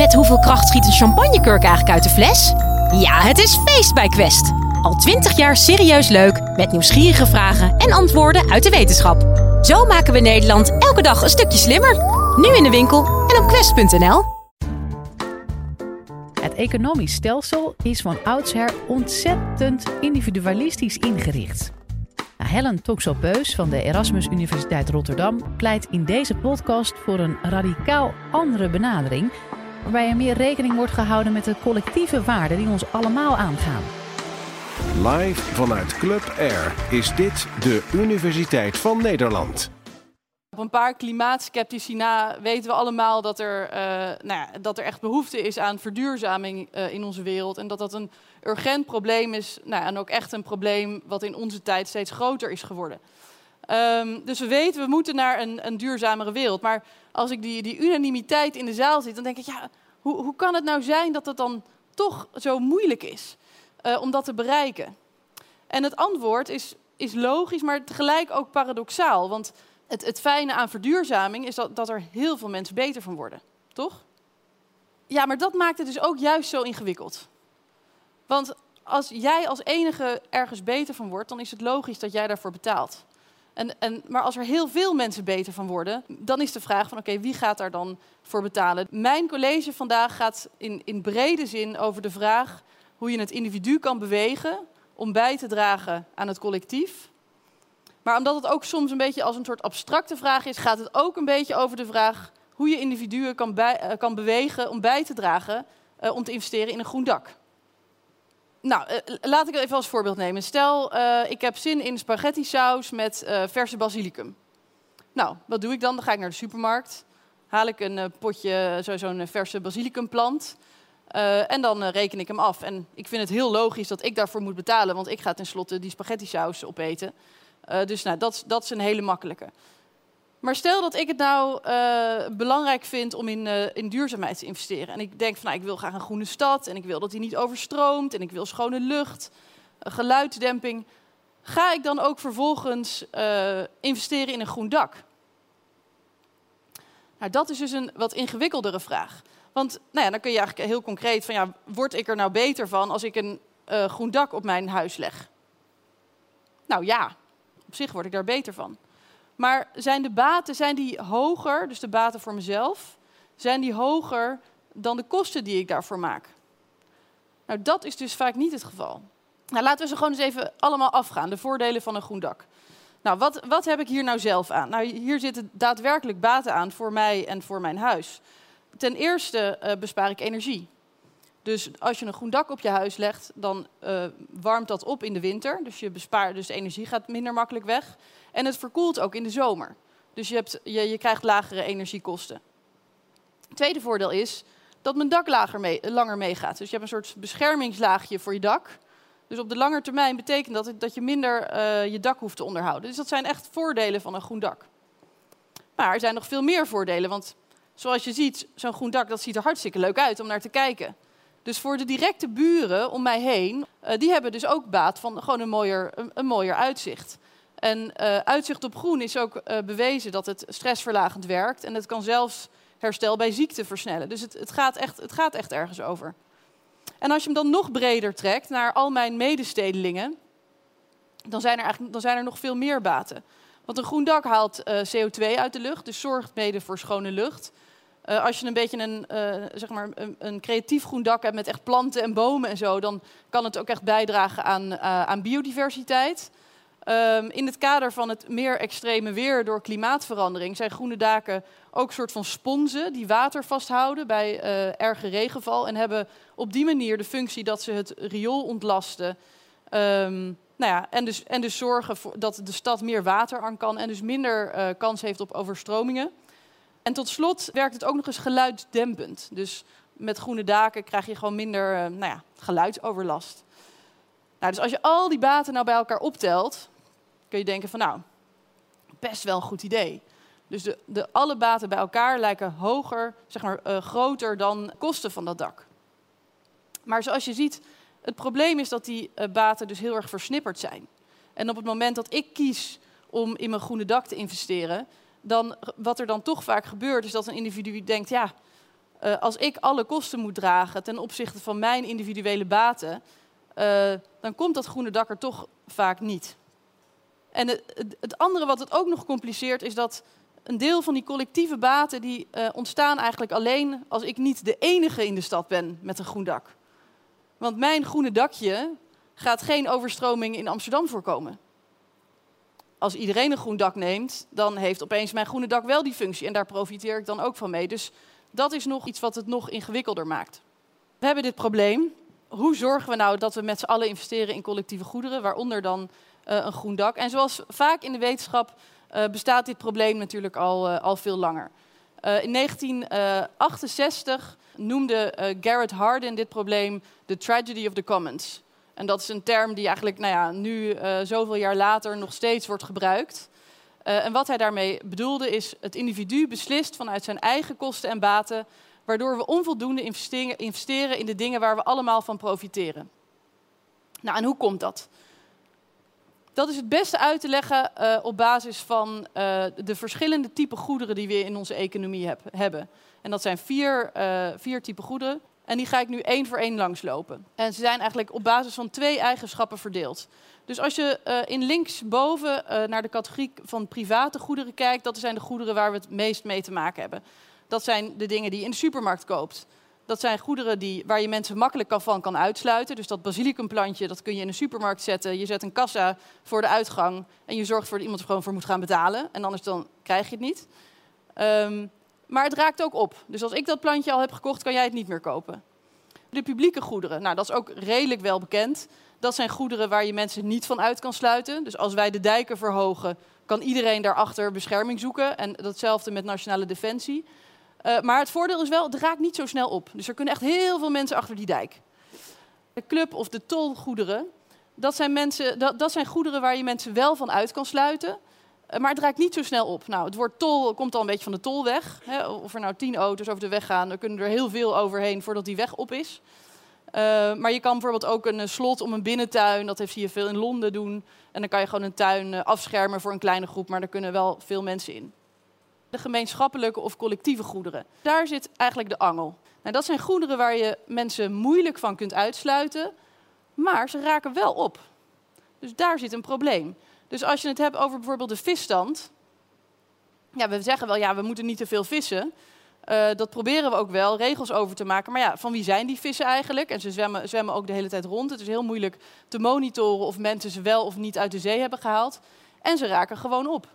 Met hoeveel kracht schiet een champagnekurk eigenlijk uit de fles? Ja, het is feest bij Quest. Al twintig jaar serieus leuk, met nieuwsgierige vragen en antwoorden uit de wetenschap. Zo maken we Nederland elke dag een stukje slimmer. Nu in de winkel en op quest.nl. Het economisch stelsel is van oudsher ontzettend individualistisch ingericht. Nou, Helen Toxopeus van de Erasmus Universiteit Rotterdam pleit in deze podcast voor een radicaal andere benadering, waarbij er meer rekening wordt gehouden met de collectieve waarden die ons allemaal aangaan. Live vanuit Club Air is dit de Universiteit van Nederland. Op een paar klimaatskeptici na weten we allemaal dat er, uh, nou ja, dat er echt behoefte is aan verduurzaming uh, in onze wereld. En dat dat een urgent probleem is. Nou, en ook echt een probleem wat in onze tijd steeds groter is geworden. Um, dus we weten, we moeten naar een, een, duurzamere wereld. Maar als ik die, die unanimiteit in de zaal zit, dan denk ik, ja, hoe, hoe kan het nou zijn dat het dan toch zo moeilijk is uh, om dat te bereiken? En het antwoord is, is logisch, maar tegelijk ook paradoxaal. Want het, het fijne aan verduurzaming is dat, dat er heel veel mensen beter van worden. Toch? Ja, maar dat maakt het dus ook juist zo ingewikkeld. Want als jij als enige ergens beter van wordt, dan is het logisch dat jij daarvoor betaalt. En, en, maar als er heel veel mensen beter van worden, dan is de vraag van oké, wie gaat daar dan voor betalen? Mijn college vandaag gaat in, in brede zin over de vraag hoe je het individu kan bewegen om bij te dragen aan het collectief. Maar omdat het ook soms een beetje als een soort abstracte vraag is, gaat het ook een beetje over de vraag hoe je individuen kan, uh, kan bewegen om bij te dragen uh, om te investeren in een groen dak. Nou, uh, laat ik even als voorbeeld nemen. Stel, ik heb zin in spaghetti saus met verse basilicum. Nou, wat doe ik dan? Dan ga ik naar de supermarkt, haal ik een potje, zo'n verse basilicumplant. En dan reken ik hem af. En ik vind het heel logisch dat ik daarvoor moet betalen, want ik ga tenslotte die spaghetti saus opeten. Dus nou, dat, dat is een hele makkelijke. Maar stel dat ik het nou belangrijk vind om in, in duurzaamheid te investeren. En ik denk van, nou, ik wil graag een groene stad en ik wil dat die niet overstroomt en ik wil schone lucht, geluidsdemping. Ga ik dan ook vervolgens investeren in een groen dak? Nou, dat is dus een wat ingewikkeldere vraag. Want nou ja, dan kun je eigenlijk heel concreet van ja, word ik er nou beter van als ik een groen dak op mijn huis leg? Nou ja, op zich word ik daar beter van. Maar zijn de baten zijn die hoger, dus de baten voor mezelf, zijn die hoger dan de kosten die ik daarvoor maak? Nou, dat is dus vaak niet het geval. Nou, laten we ze gewoon eens even allemaal afgaan, de voordelen van een groen dak. Nou, wat, wat heb ik hier nou zelf aan? Nou, hier zitten daadwerkelijk baten aan voor mij en voor mijn huis. Ten eerste uh, bespaar ik energie. Dus als je een groen dak op je huis legt, dan uh, warmt dat op in de winter. Dus, je bespaart, dus de energie gaat minder makkelijk weg. En het verkoelt ook in de zomer. Dus je, hebt, je, je krijgt lagere energiekosten. Het tweede voordeel is dat mijn dak mee, langer meegaat. Dus je hebt een soort beschermingslaagje voor je dak. Dus op de lange termijn betekent dat dat je minder uh, je dak hoeft te onderhouden. Dus dat zijn echt voordelen van een groen dak. Maar er zijn nog veel meer voordelen, want zoals je ziet, zo'n groen dak, dat ziet er hartstikke leuk uit om naar te kijken. Dus voor de directe buren om mij heen, uh, die hebben dus ook baat van gewoon een mooier, een, mooier uitzicht. En uh, uitzicht op groen is ook uh, bewezen dat het stressverlagend werkt. En het kan zelfs herstel bij ziekte versnellen. Dus het, het, gaat echt, het gaat echt ergens over. En als je hem dan nog breder trekt naar al mijn medestedelingen, dan zijn er, eigenlijk, dan zijn er nog veel meer baten. Want een groen dak haalt CO2 uit de lucht, dus zorgt mede voor schone lucht. Uh, als je een beetje een, uh, zeg maar een, creatief groen dak hebt met echt planten en bomen en zo, dan kan het ook echt bijdragen aan, uh, aan biodiversiteit. Um, in het kader van het meer extreme weer door klimaatverandering zijn groene daken ook een soort van sponsen die water vasthouden bij erge regenval en hebben op die manier de functie dat ze het riool ontlasten. Um, nou ja, en, dus, en dus zorgen voor dat de stad meer water aan kan en dus minder kans heeft op overstromingen. En tot slot werkt het ook nog eens geluiddempend. Dus met groene daken krijg je gewoon minder uh, nou ja, geluidsoverlast. Nou, dus als je al die baten nou bij elkaar optelt, kun je denken van nou, best wel een goed idee. Dus de, de alle baten bij elkaar lijken hoger, zeg maar uh, groter dan kosten van dat dak. Maar zoals je ziet, het probleem is dat die uh, baten dus heel erg versnipperd zijn. En op het moment dat ik kies om in mijn groene dak te investeren, dan wat er dan toch vaak gebeurt, is dat een individu denkt, ja, uh, als ik alle kosten moet dragen ten opzichte van mijn individuele baten, uh, dan komt dat groene dak er toch vaak niet. En het, het, andere wat het ook nog compliceert is dat een deel van die collectieve baten die uh, ontstaan eigenlijk alleen als ik niet de enige in de stad ben met een groen dak. Want mijn groene dakje gaat geen overstroming in Amsterdam voorkomen. Als iedereen een groen dak neemt, dan heeft opeens mijn groene dak wel die functie en daar profiteer ik dan ook van mee. Dus dat is nog iets wat het nog ingewikkelder maakt. We hebben dit probleem. Hoe zorgen we nou dat we met z'n allen investeren in collectieve goederen, waaronder dan uh, een groen dak? En zoals vaak in de wetenschap uh, bestaat dit probleem natuurlijk al, uh, al veel langer. in 1968 noemde Garrett Hardin dit probleem de tragedy of the commons. En dat is een term die eigenlijk nou ja, nu zoveel jaar later nog steeds wordt gebruikt. Uh, en wat hij daarmee bedoelde is, het individu beslist vanuit zijn eigen kosten en baten, waardoor we onvoldoende investeren, in de dingen waar we allemaal van profiteren. Nou, en hoe komt dat? Dat is het beste uit te leggen uh, op basis van uh, de verschillende typen goederen die we in onze economie heb, hebben. En dat zijn vier, vier typen goederen. En die ga ik nu één voor één langslopen. En ze zijn eigenlijk op basis van twee eigenschappen verdeeld. Dus als je uh, in linksboven uh, naar de categorie van private goederen kijkt, dat zijn de goederen waar we het meest mee te maken hebben. Dat zijn de dingen die je in de supermarkt koopt. Dat zijn goederen die, waar je mensen makkelijk van kan uitsluiten. Dus dat basilicumplantje, dat kun je in de supermarkt zetten. Je zet een kassa voor de uitgang en je zorgt ervoor dat iemand er gewoon voor moet gaan betalen. En anders dan krijg je het niet. Um, maar het raakt ook op. Dus als ik dat plantje al heb gekocht, kan jij het niet meer kopen. De publieke goederen, nou dat is ook redelijk wel bekend. Dat zijn goederen waar je mensen niet van uit kan sluiten. Dus als wij de dijken verhogen, kan iedereen daarachter bescherming zoeken. En datzelfde met nationale defensie. Uh, maar het voordeel is wel, het raakt niet zo snel op. Dus er kunnen echt heel veel mensen achter die dijk. De club of de tolgoederen, dat zijn, mensen, dat, dat zijn goederen waar je mensen wel van uit kan sluiten. Uh, maar het raakt niet zo snel op. Nou, het woord tol komt al een beetje van de tolweg. Hè? Of er nou tien auto's over de weg gaan, dan kunnen er heel veel overheen voordat die weg op is. Uh, maar je kan bijvoorbeeld ook een slot om een binnentuin, dat heeft zie je veel in Londen doen. En dan kan je gewoon een tuin afschermen voor een kleine groep, maar daar kunnen wel veel mensen in. De gemeenschappelijke of collectieve goederen. Daar zit eigenlijk de angel. Nou, dat zijn goederen waar je mensen moeilijk van kunt uitsluiten, maar ze raken wel op. Dus daar zit een probleem. Dus als je het hebt over bijvoorbeeld de visstand. Ja, we zeggen wel, ja, we moeten niet te veel vissen. Uh, dat proberen we ook wel, regels over te maken. Maar ja, van wie zijn die vissen eigenlijk? En ze zwemmen, zwemmen ook de hele tijd rond. Het is heel moeilijk te monitoren of mensen ze wel of niet uit de zee hebben gehaald. En ze raken gewoon op.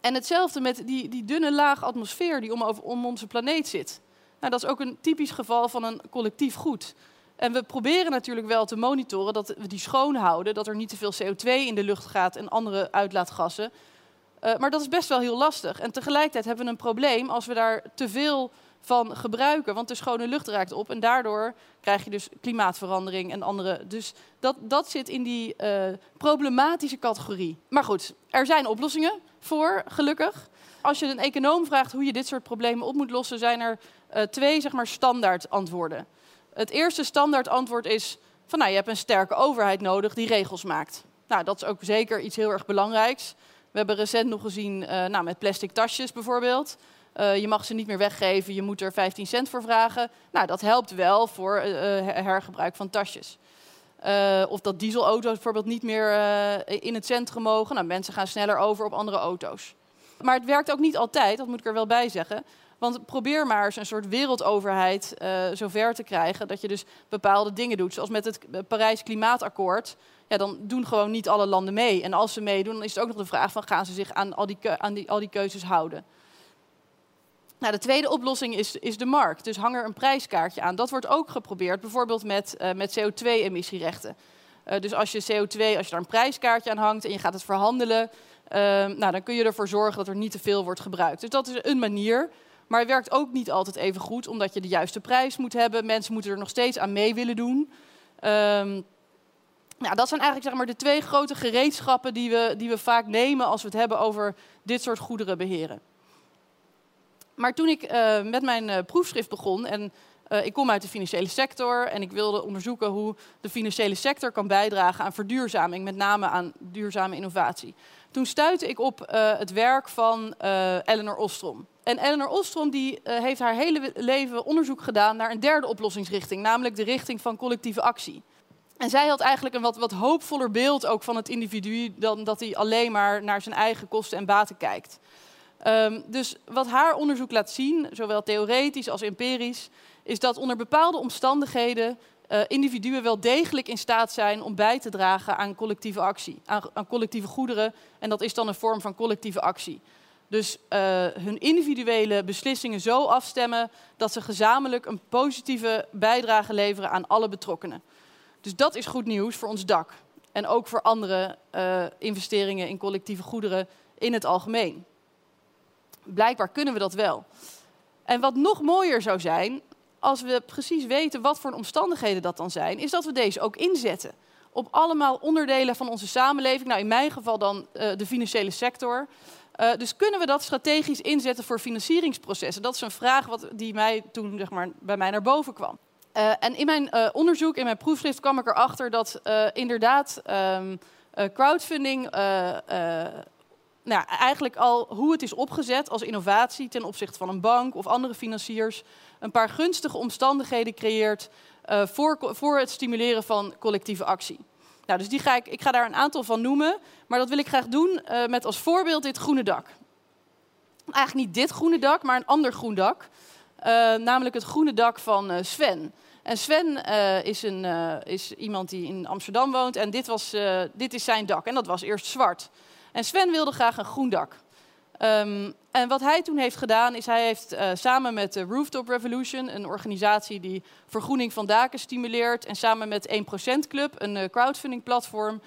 En hetzelfde met die, die dunne laag atmosfeer die om, om onze planeet zit. Nou, dat is ook een typisch geval van een collectief goed. En we proberen natuurlijk wel te monitoren dat we die schoon houden, dat er niet te veel CO2 in de lucht gaat en andere uitlaatgassen. Uh, maar dat is best wel heel lastig. En tegelijkertijd hebben we een probleem als we daar te veel van gebruiken, want de schone lucht raakt op en daardoor krijg je dus klimaatverandering en andere. Dus dat, dat zit in die uh, problematische categorie. Maar goed, er zijn oplossingen voor, gelukkig. Als je een econoom vraagt hoe je dit soort problemen op moet lossen, zijn er uh, twee zeg maar, standaard antwoorden. Het eerste standaard antwoord is van nou, je hebt een sterke overheid nodig die regels maakt. Nou, dat is ook zeker iets heel erg belangrijks. We hebben recent nog gezien uh, nou, met plastic tasjes bijvoorbeeld. Uh, je mag ze niet meer weggeven, je moet er 15 cent voor vragen. Nou, dat helpt wel voor uh, hergebruik van tasjes. of dat dieselauto's bijvoorbeeld niet meer in het centrum mogen. Nou, mensen gaan sneller over op andere auto's. Maar het werkt ook niet altijd, dat moet ik er wel bij zeggen. Want probeer maar eens een soort wereldoverheid uh, zover te krijgen dat je dus bepaalde dingen doet. Zoals met het Parijs Klimaatakkoord. Ja, dan doen gewoon niet alle landen mee. En als ze meedoen, dan is het ook nog de vraag van gaan ze zich aan al die, aan die, al die keuzes houden. Nou, de tweede oplossing is, is de markt. Dus hang er een prijskaartje aan. Dat wordt ook geprobeerd, bijvoorbeeld met, uh, met CO2-emissierechten. Uh, dus als je CO2, als je daar een prijskaartje aan hangt en je gaat het verhandelen, uh, nou, dan kun je ervoor zorgen dat er niet te veel wordt gebruikt. Dus dat is een manier. Maar het werkt ook niet altijd even goed, omdat je de juiste prijs moet hebben. Mensen moeten er nog steeds aan mee willen doen. Um, nou, dat zijn eigenlijk zeg maar, de twee grote gereedschappen die we, die we vaak nemen als we het hebben over dit soort goederen beheren. Maar toen ik uh, met mijn uh, proefschrift begon, en uh, ik kom uit de financiële sector en ik wilde onderzoeken hoe de financiële sector kan bijdragen aan verduurzaming, met name aan duurzame innovatie. Toen stuitte ik op het werk van Eleanor Ostrom. En Eleanor Ostrom die, heeft haar hele leven onderzoek gedaan naar een derde oplossingsrichting, namelijk de richting van collectieve actie. En zij had eigenlijk een wat, wat hoopvoller beeld ook van het individu dan dat hij alleen maar naar zijn eigen kosten en baten kijkt. Um, dus wat haar onderzoek laat zien, zowel theoretisch als empirisch, is dat onder bepaalde omstandigheden uh, individuen wel degelijk in staat zijn om bij te dragen aan collectieve actie, aan, aan collectieve goederen. En dat is dan een vorm van collectieve actie. Dus uh, hun individuele beslissingen zo afstemmen dat ze gezamenlijk een positieve bijdrage leveren aan alle betrokkenen. Dus dat is goed nieuws voor ons dak. En ook voor andere uh, investeringen in collectieve goederen in het algemeen. Blijkbaar kunnen we dat wel. En wat nog mooier zou zijn, als we precies weten wat voor omstandigheden dat dan zijn, is dat we deze ook inzetten. Op allemaal onderdelen van onze samenleving. Nou, in mijn geval dan uh, de financiële sector. Uh, dus kunnen we dat strategisch inzetten voor financieringsprocessen? Dat is een vraag wat, die mij toen zeg maar, bij mij naar boven kwam. Uh, en in mijn onderzoek, in mijn proefschrift, kwam ik erachter dat inderdaad um, crowdfunding nou, eigenlijk al hoe het is opgezet als innovatie ten opzichte van een bank of andere financiers, een paar gunstige omstandigheden creëert uh, voor, voor het stimuleren van collectieve actie. Nou, dus die ga ik, ik ga daar een aantal van noemen, maar dat wil ik graag doen uh, met als voorbeeld dit groene dak. Eigenlijk niet dit groene dak, maar een ander groen dak. Uh, namelijk het groene dak van Sven. En Sven is, een, is iemand die in Amsterdam woont en dit, was, dit is zijn dak. En dat was eerst zwart. En Sven wilde graag een groen dak. Um, en wat hij toen heeft gedaan, is hij heeft uh, samen met de Rooftop Revolution, een organisatie die vergroening van daken stimuleert, en samen met 1% Club, een uh, crowdfunding platform,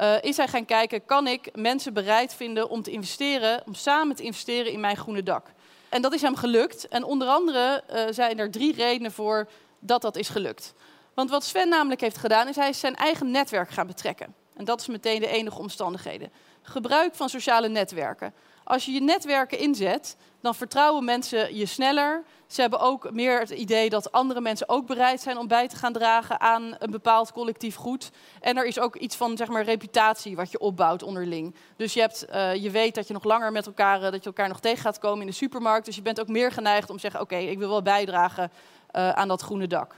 uh, is hij gaan kijken, kan ik mensen bereid vinden om te investeren, om samen te investeren in mijn groene dak? En dat is hem gelukt. En onder andere zijn er drie redenen voor dat dat is gelukt. Want wat Sven namelijk heeft gedaan, is hij zijn eigen netwerk gaan betrekken. En dat is meteen de enige omstandigheden gebruik van sociale netwerken. Als je je netwerken inzet, dan vertrouwen mensen je sneller. Ze hebben ook meer het idee dat andere mensen ook bereid zijn om bij te gaan dragen aan een bepaald collectief goed. En er is ook iets van zeg maar, reputatie wat je opbouwt onderling. Dus je, hebt, uh, je weet dat je nog langer met elkaar, uh, dat je elkaar nog tegen gaat komen in de supermarkt. Dus je bent ook meer geneigd om te zeggen: Oké, ik wil wel bijdragen uh, aan dat groene dak.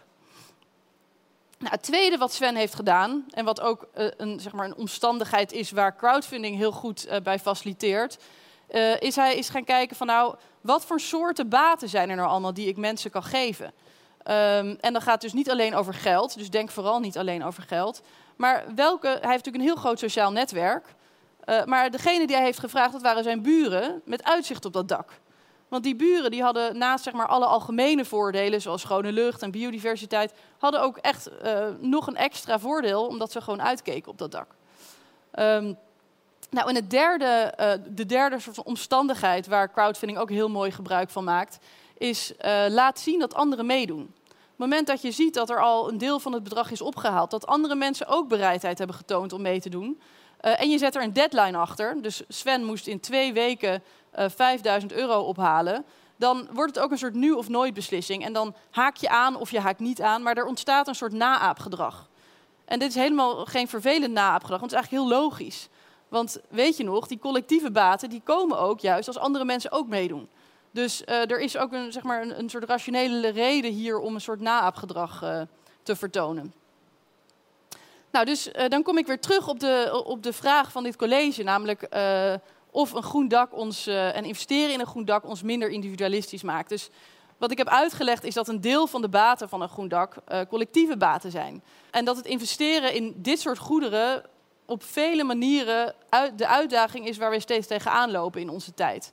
Nou, het tweede wat Sven heeft gedaan, en wat ook uh, een, zeg maar een omstandigheid is waar crowdfunding heel goed uh, bij faciliteert, uh, is hij is gaan kijken van nou, wat voor soorten baten zijn er nou allemaal die ik mensen kan geven. Um, en dan gaat dus niet alleen over geld, dus denk vooral niet alleen over geld. Maar welke, hij heeft natuurlijk een heel groot sociaal netwerk. maar degene die hij heeft gevraagd, dat waren zijn buren met uitzicht op dat dak. Want die buren die hadden naast zeg maar, alle algemene voordelen, zoals schone lucht en biodiversiteit, hadden ook echt uh, nog een extra voordeel, omdat ze gewoon uitkeken op dat dak. Um, nou, en het derde, uh, de derde soort van omstandigheid waar crowdfunding ook heel mooi gebruik van maakt, is uh, laat zien dat anderen meedoen. Op het moment dat je ziet dat er al een deel van het bedrag is opgehaald, dat andere mensen ook bereidheid hebben getoond om mee te doen, uh, en je zet er een deadline achter, dus Sven moest in twee weken uh, eh, 5000 euro ophalen, dan wordt het ook een soort nu of nooit beslissing. En dan haak je aan of je haakt niet aan, maar er ontstaat een soort naaapgedrag. En dit is helemaal geen vervelend naaapgedrag, want het is eigenlijk heel logisch. Want weet je nog, die collectieve baten die komen ook juist als andere mensen ook meedoen. Dus uh, er is ook een, zeg maar een, een, soort rationele reden hier om een soort naaapgedrag te vertonen. Nou, dus uh, dan kom ik weer terug op de, op de vraag van dit college, namelijk of een groen dak ons, uh, en investeren in een groen dak ons minder individualistisch maakt. Dus wat ik heb uitgelegd is dat een deel van de baten van een groen dak collectieve baten zijn. En dat het investeren in dit soort goederen op vele manieren uit, de uitdaging is waar we steeds tegenaan lopen in onze tijd.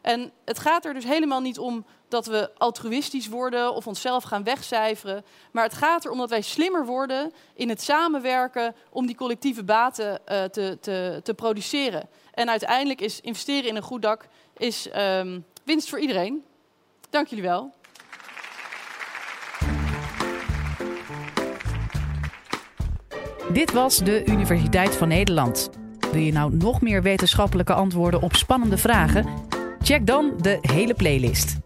En het gaat er dus helemaal niet om dat we altruïstisch worden of onszelf gaan wegcijferen. Maar het gaat erom dat wij slimmer worden in het samenwerken om die collectieve baten uh, te, te, te, produceren. En uiteindelijk is investeren in een goed dak is, um, winst voor iedereen. Dank jullie wel. Dit was de Universiteit van Nederland. Wil je nou nog meer wetenschappelijke antwoorden op spannende vragen? Check dan de hele playlist.